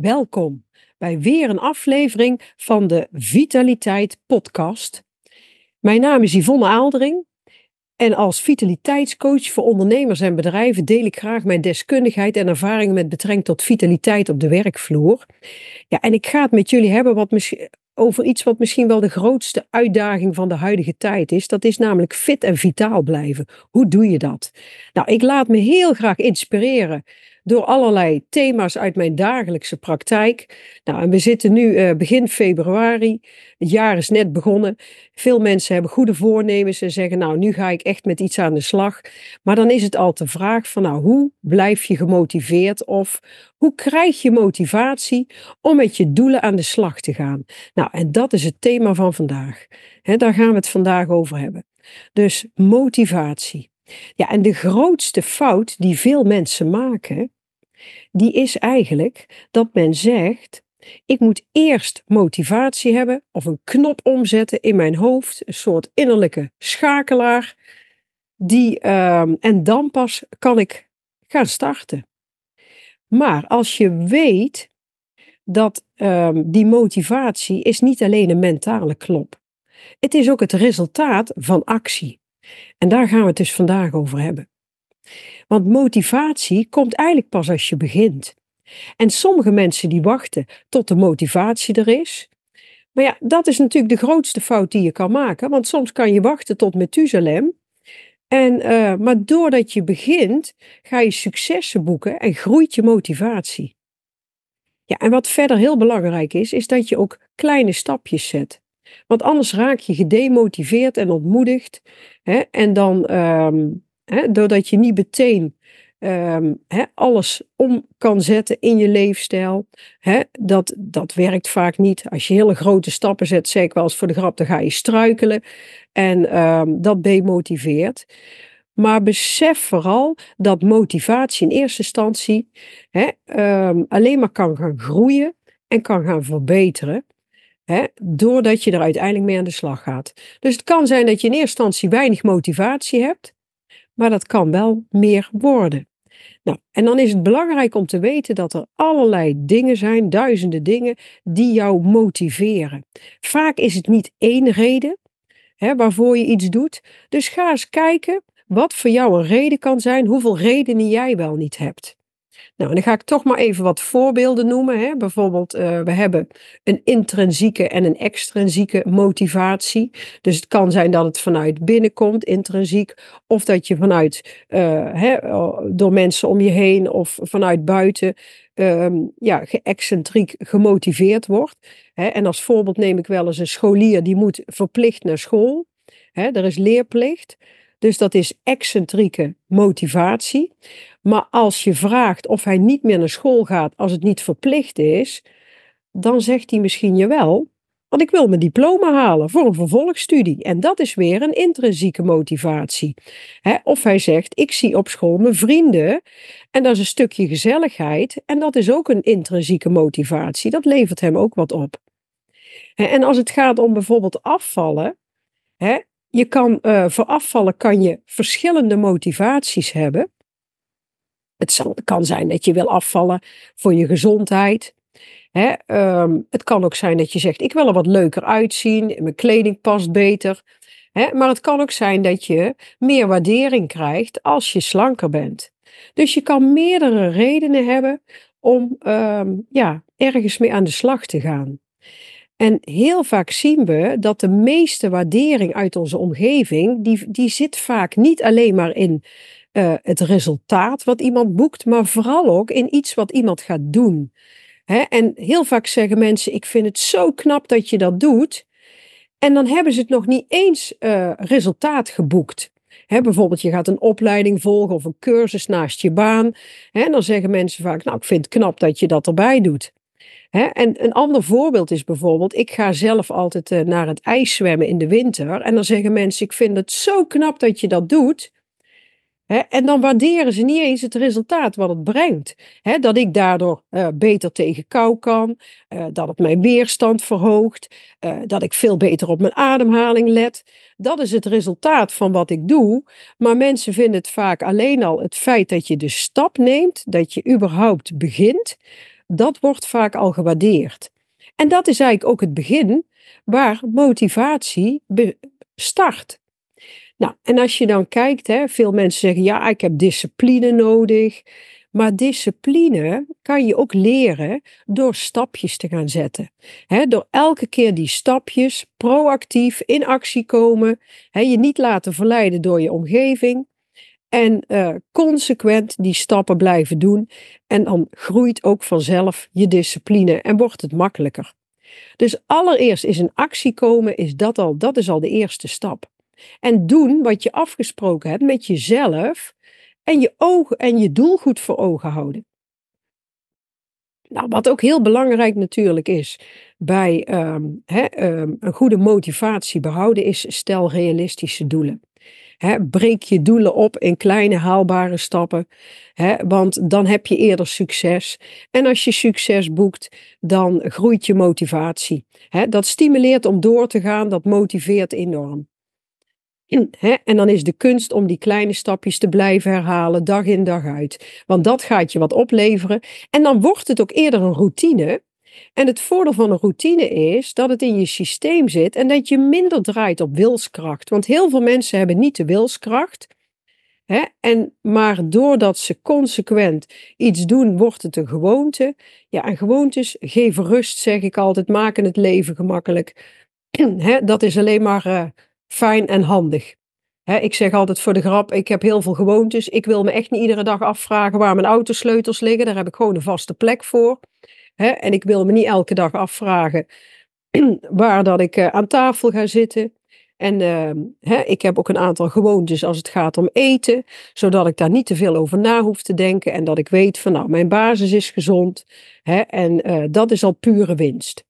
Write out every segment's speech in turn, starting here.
welkom bij weer een aflevering van de Vitaliteit Podcast. Mijn naam is Yvonne Aaldering en als vitaliteitscoach voor ondernemers en bedrijven deel ik graag mijn deskundigheid en ervaringen met betrekking tot vitaliteit op de werkvloer. Ja, en ik ga het met jullie hebben wat over iets wat misschien wel de grootste uitdaging van de huidige tijd is. Dat is namelijk fit en vitaal blijven. Hoe doe je dat? Nou, ik laat me heel graag inspireren door allerlei thema's uit mijn dagelijkse praktijk. Nou, en we zitten nu uh, begin februari. Het jaar is net begonnen. Veel mensen hebben goede voornemens en zeggen, nou, nu ga ik echt met iets aan de slag. Maar dan is het al de vraag van, nou, hoe blijf je gemotiveerd of hoe krijg je motivatie om met je doelen aan de slag te gaan? Nou, en dat is het thema van vandaag. Daar gaan we het vandaag over hebben. Dus motivatie. Ja, en de grootste fout die veel mensen maken, die is eigenlijk dat men zegt: ik moet eerst motivatie hebben of een knop omzetten in mijn hoofd, een soort innerlijke schakelaar, die, uh, en dan pas kan ik gaan starten. Maar als je weet dat uh, die motivatie is niet alleen een mentale knop, het is ook het resultaat van actie. En daar gaan we het dus vandaag over hebben. Want motivatie komt eigenlijk pas als je begint. En sommige mensen die wachten tot de motivatie er is. Maar ja, dat is natuurlijk de grootste fout die je kan maken. Want soms kan je wachten tot Methusalem. En, uh, maar doordat je begint, ga je successen boeken en groeit je motivatie. Ja, en wat verder heel belangrijk is, is dat je ook kleine stapjes zet. Want anders raak je gedemotiveerd en ontmoedigd. Hè? En dan, um, hè, doordat je niet meteen um, hè, alles om kan zetten in je leefstijl. Hè, dat, dat werkt vaak niet. Als je hele grote stappen zet, zeg ik wel eens voor de grap, dan ga je struikelen. En um, dat demotiveert. Maar besef vooral dat motivatie in eerste instantie hè, um, alleen maar kan gaan groeien en kan gaan verbeteren. Hè, doordat je er uiteindelijk mee aan de slag gaat. Dus het kan zijn dat je in eerste instantie weinig motivatie hebt, maar dat kan wel meer worden. Nou, en dan is het belangrijk om te weten dat er allerlei dingen zijn, duizenden dingen, die jou motiveren. Vaak is het niet één reden hè, waarvoor je iets doet. Dus ga eens kijken wat voor jou een reden kan zijn, hoeveel redenen jij wel niet hebt. Nou, en dan ga ik toch maar even wat voorbeelden noemen. Hè. Bijvoorbeeld, uh, we hebben een intrinsieke en een extrinsieke motivatie. Dus het kan zijn dat het vanuit binnenkomt, intrinsiek, of dat je vanuit, uh, hè, door mensen om je heen of vanuit buiten, um, ja, geëxcentriek gemotiveerd wordt. En als voorbeeld neem ik wel eens een scholier die moet verplicht naar school. Hè, er is leerplicht. Dus dat is excentrieke motivatie. Maar als je vraagt of hij niet meer naar school gaat als het niet verplicht is, dan zegt hij misschien je wel, want ik wil mijn diploma halen voor een vervolgstudie. En dat is weer een intrinsieke motivatie. of hij zegt, ik zie op school mijn vrienden en dat is een stukje gezelligheid en dat is ook een intrinsieke motivatie. Dat levert hem ook wat op. en als het gaat om bijvoorbeeld afvallen, je kan, uh, voor afvallen kan je verschillende motivaties hebben. Het zal, kan zijn dat je wil afvallen voor je gezondheid. Hè? Um, het kan ook zijn dat je zegt: Ik wil er wat leuker uitzien, mijn kleding past beter. Hè? Maar het kan ook zijn dat je meer waardering krijgt als je slanker bent. Dus je kan meerdere redenen hebben om um, ja, ergens mee aan de slag te gaan. En heel vaak zien we dat de meeste waardering uit onze omgeving, die, die zit vaak niet alleen maar in uh, het resultaat wat iemand boekt, maar vooral ook in iets wat iemand gaat doen. Hè? En heel vaak zeggen mensen, ik vind het zo knap dat je dat doet. En dan hebben ze het nog niet eens uh, resultaat geboekt. Bijvoorbeeld, je gaat een opleiding volgen of een cursus naast je baan. En dan zeggen mensen vaak, nou, ik vind het knap dat je dat erbij doet. En een ander voorbeeld is bijvoorbeeld, ik ga zelf altijd uh, naar het ijs zwemmen in de winter. En dan zeggen mensen, ik vind het zo knap dat je dat doet en dan waarderen ze niet eens het resultaat wat het brengt. dat ik daardoor uh, beter tegen kou kan, uh, dat het mijn weerstand verhoogt, dat ik veel beter op mijn ademhaling let. Dat is het resultaat van wat ik doe. Maar mensen vinden het vaak alleen al het feit dat je de stap neemt, dat je überhaupt begint, dat wordt vaak al gewaardeerd. En dat is eigenlijk ook het begin waar motivatie start. Nou, en als je dan kijkt, hè, veel mensen zeggen, ja, ik heb discipline nodig. Maar discipline kan je ook leren door stapjes te gaan zetten. door elke keer die stapjes proactief in actie komen. je niet laten verleiden door je omgeving. En uh, consequent die stappen blijven doen. En dan groeit ook vanzelf je discipline en wordt het makkelijker. Dus allereerst is in actie komen, is dat, al, dat is al de eerste stap. En doen wat je afgesproken hebt met jezelf en je ogen en je doel goed voor ogen houden. Nou, wat ook heel belangrijk natuurlijk is bij um, um, een goede motivatie behouden, is stel realistische doelen. Breek je doelen op in kleine haalbare stappen, want dan heb je eerder succes. En als je succes boekt, dan groeit je motivatie. dat stimuleert om door te gaan, dat motiveert enorm. En dan is de kunst om die kleine stapjes te blijven herhalen, dag in dag uit. Want dat gaat je wat opleveren. En dan wordt het ook eerder een routine. En het voordeel van een routine is dat het in je systeem zit en dat je minder draait op wilskracht. Want heel veel mensen hebben niet de wilskracht. Hè? En, maar doordat ze consequent iets doen, wordt het een gewoonte. Ja, en gewoontes geven rust, zeg ik altijd, maken het leven gemakkelijk. Hè? Dat is alleen maar uh, fijn en handig. ik zeg altijd voor de grap, ik heb heel veel gewoontes. Ik wil me echt niet iedere dag afvragen waar mijn autosleutels liggen. Daar heb ik gewoon een vaste plek voor. En ik wil me niet elke dag afvragen waar dat ik eh, aan tafel ga zitten. En uh, ik heb ook een aantal gewoontes als het gaat om eten, zodat ik daar niet te veel over na hoef te denken en dat ik weet van nou, mijn basis is gezond en uh, dat is al pure winst.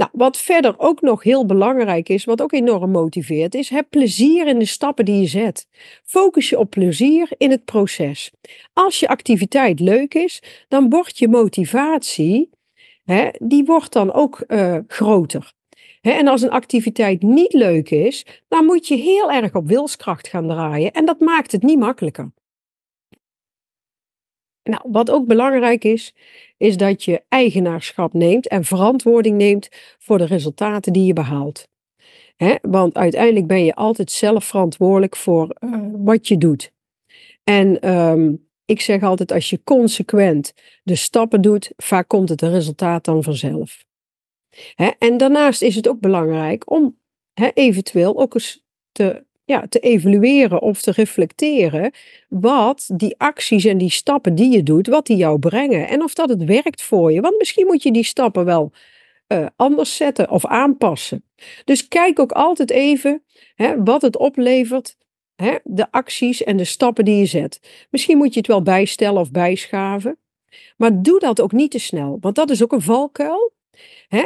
Nou, wat verder ook nog heel belangrijk is, wat ook enorm motiveert, is heb plezier in de stappen die je zet. Focus je op plezier in het proces. Als je activiteit leuk is, dan wordt je motivatie, hè, die wordt dan ook uh, groter. En als een activiteit niet leuk is, dan moet je heel erg op wilskracht gaan draaien en dat maakt het niet makkelijker. Nou, wat ook belangrijk is, is dat je eigenaarschap neemt en verantwoording neemt voor de resultaten die je behaalt. want uiteindelijk ben je altijd zelf verantwoordelijk voor uh, wat je doet. En um, ik zeg altijd, als je consequent de stappen doet, vaak komt het resultaat dan vanzelf. en daarnaast is het ook belangrijk om eventueel ook eens te ja, te evalueren of te reflecteren wat die acties en die stappen die je doet, wat die jou brengen en of dat het werkt voor je. Want misschien moet je die stappen wel uh, anders zetten of aanpassen. Dus kijk ook altijd even hè, wat het oplevert, hè, de acties en de stappen die je zet. Misschien moet je het wel bijstellen of bijschaven. Maar doe dat ook niet te snel, want dat is ook een valkuil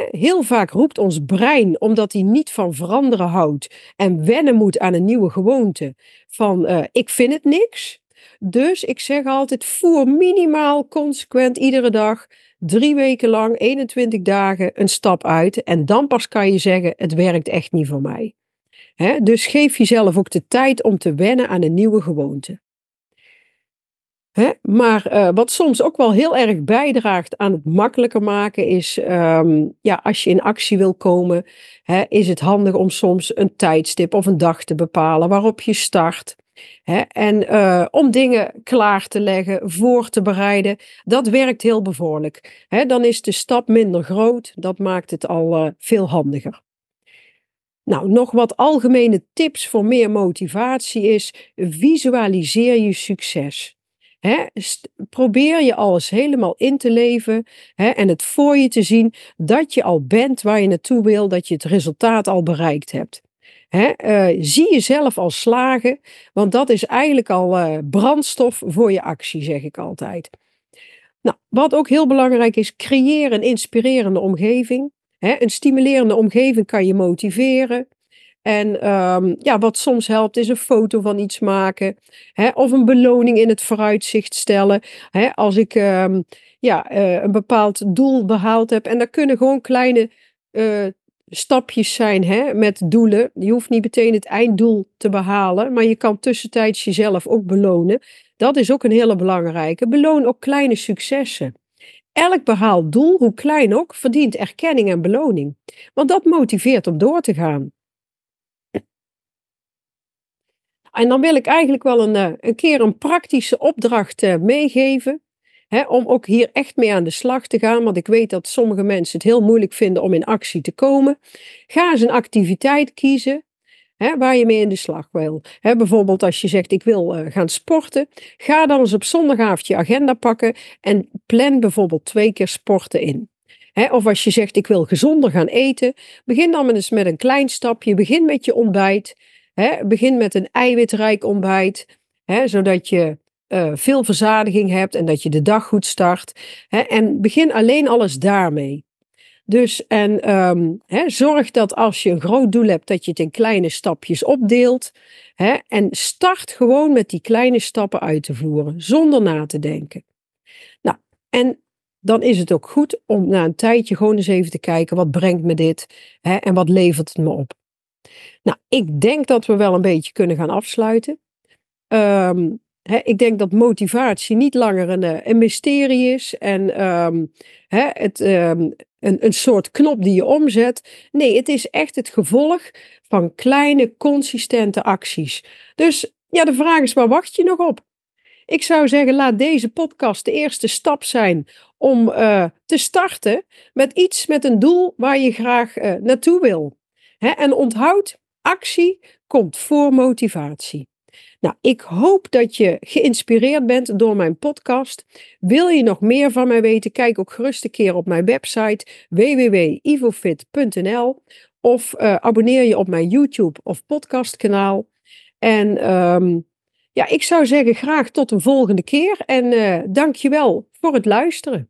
heel vaak roept ons brein, omdat hij niet van veranderen houdt en wennen moet aan een nieuwe gewoonte, van uh, ik vind het niks. Dus ik zeg altijd, voer minimaal consequent iedere dag, drie weken lang, 21 dagen, een stap uit. En dan pas kan je zeggen, het werkt echt niet voor mij. dus geef jezelf ook de tijd om te wennen aan een nieuwe gewoonte. Maar uh, wat soms ook wel heel erg bijdraagt aan het makkelijker maken is, um, ja, als je in actie wil komen, hè, is het handig om soms een tijdstip of een dag te bepalen waarop je start. Hè, en uh, om dingen klaar te leggen, voor te bereiden, dat werkt heel bevorderlijk. Hè, dan is de stap minder groot, dat maakt het al uh, veel handiger. Nou, nog wat algemene tips voor meer motivatie is: visualiseer je succes probeer je alles helemaal in te leven en het voor je te zien dat je al bent waar je naartoe wil, dat je het resultaat al bereikt hebt. uh, zie jezelf al slagen, want dat is eigenlijk al uh, brandstof voor je actie, zeg ik altijd. Nou, wat ook heel belangrijk is, creëer een inspirerende omgeving. een stimulerende omgeving kan je motiveren. En um, ja, wat soms helpt is een foto van iets maken. Hè, of een beloning in het vooruitzicht stellen. Hè, als ik um, ja, uh, een bepaald doel behaald heb. En daar kunnen gewoon kleine uh, stapjes zijn hè, met doelen. Je hoeft niet meteen het einddoel te behalen. Maar je kan tussentijds jezelf ook belonen. Dat is ook een hele belangrijke. Beloon ook kleine successen. elk behaald doel, hoe klein ook, verdient erkenning en beloning. Want dat motiveert om door te gaan. En dan wil ik eigenlijk wel een, eh, een keer een praktische opdracht eh, meegeven. Hè, om ook hier echt mee aan de slag te gaan. Want ik weet dat sommige mensen het heel moeilijk vinden om in actie te komen. Ga eens een activiteit kiezen waar je mee in de slag wil. Bijvoorbeeld als je zegt ik wil uh, gaan sporten. Ga dan eens op zondagavond je agenda pakken. En plan bijvoorbeeld twee keer sporten in. of als je zegt ik wil gezonder gaan eten. Begin dan eens met een klein stapje. Begin met je ontbijt. Begin met een eiwitrijk ontbijt. zodat je uh, veel verzadiging hebt en dat je de dag goed start. En begin alleen alles daarmee. Dus en hè, zorg dat als je een groot doel hebt, dat je het in kleine stapjes opdeelt. En start gewoon met die kleine stappen uit te voeren, zonder na te denken. Nou, en dan is het ook goed om na een tijdje gewoon eens even te kijken, wat brengt me dit en wat levert het me op. Nou, ik denk dat we wel een beetje kunnen gaan afsluiten. Um, ik denk dat motivatie niet langer een, eh, een mysterie is en um, het, um, een, een soort knop die je omzet. Nee, het is echt het gevolg van kleine, consistente acties. Dus ja, de vraag is, waar wacht je nog op? Ik zou zeggen, laat deze podcast de eerste stap zijn om uh, te starten met iets, met een doel waar je graag uh, naartoe wil. En onthoud, actie komt voor motivatie. Nou, ik hoop dat je geïnspireerd bent door mijn podcast. Wil je nog meer van mij weten? Kijk ook gerust een keer op mijn website www.ivofit.nl of uh, abonneer je op mijn YouTube of podcastkanaal. En um, ja, ik zou zeggen graag tot een volgende keer en uh, dank je wel voor het luisteren.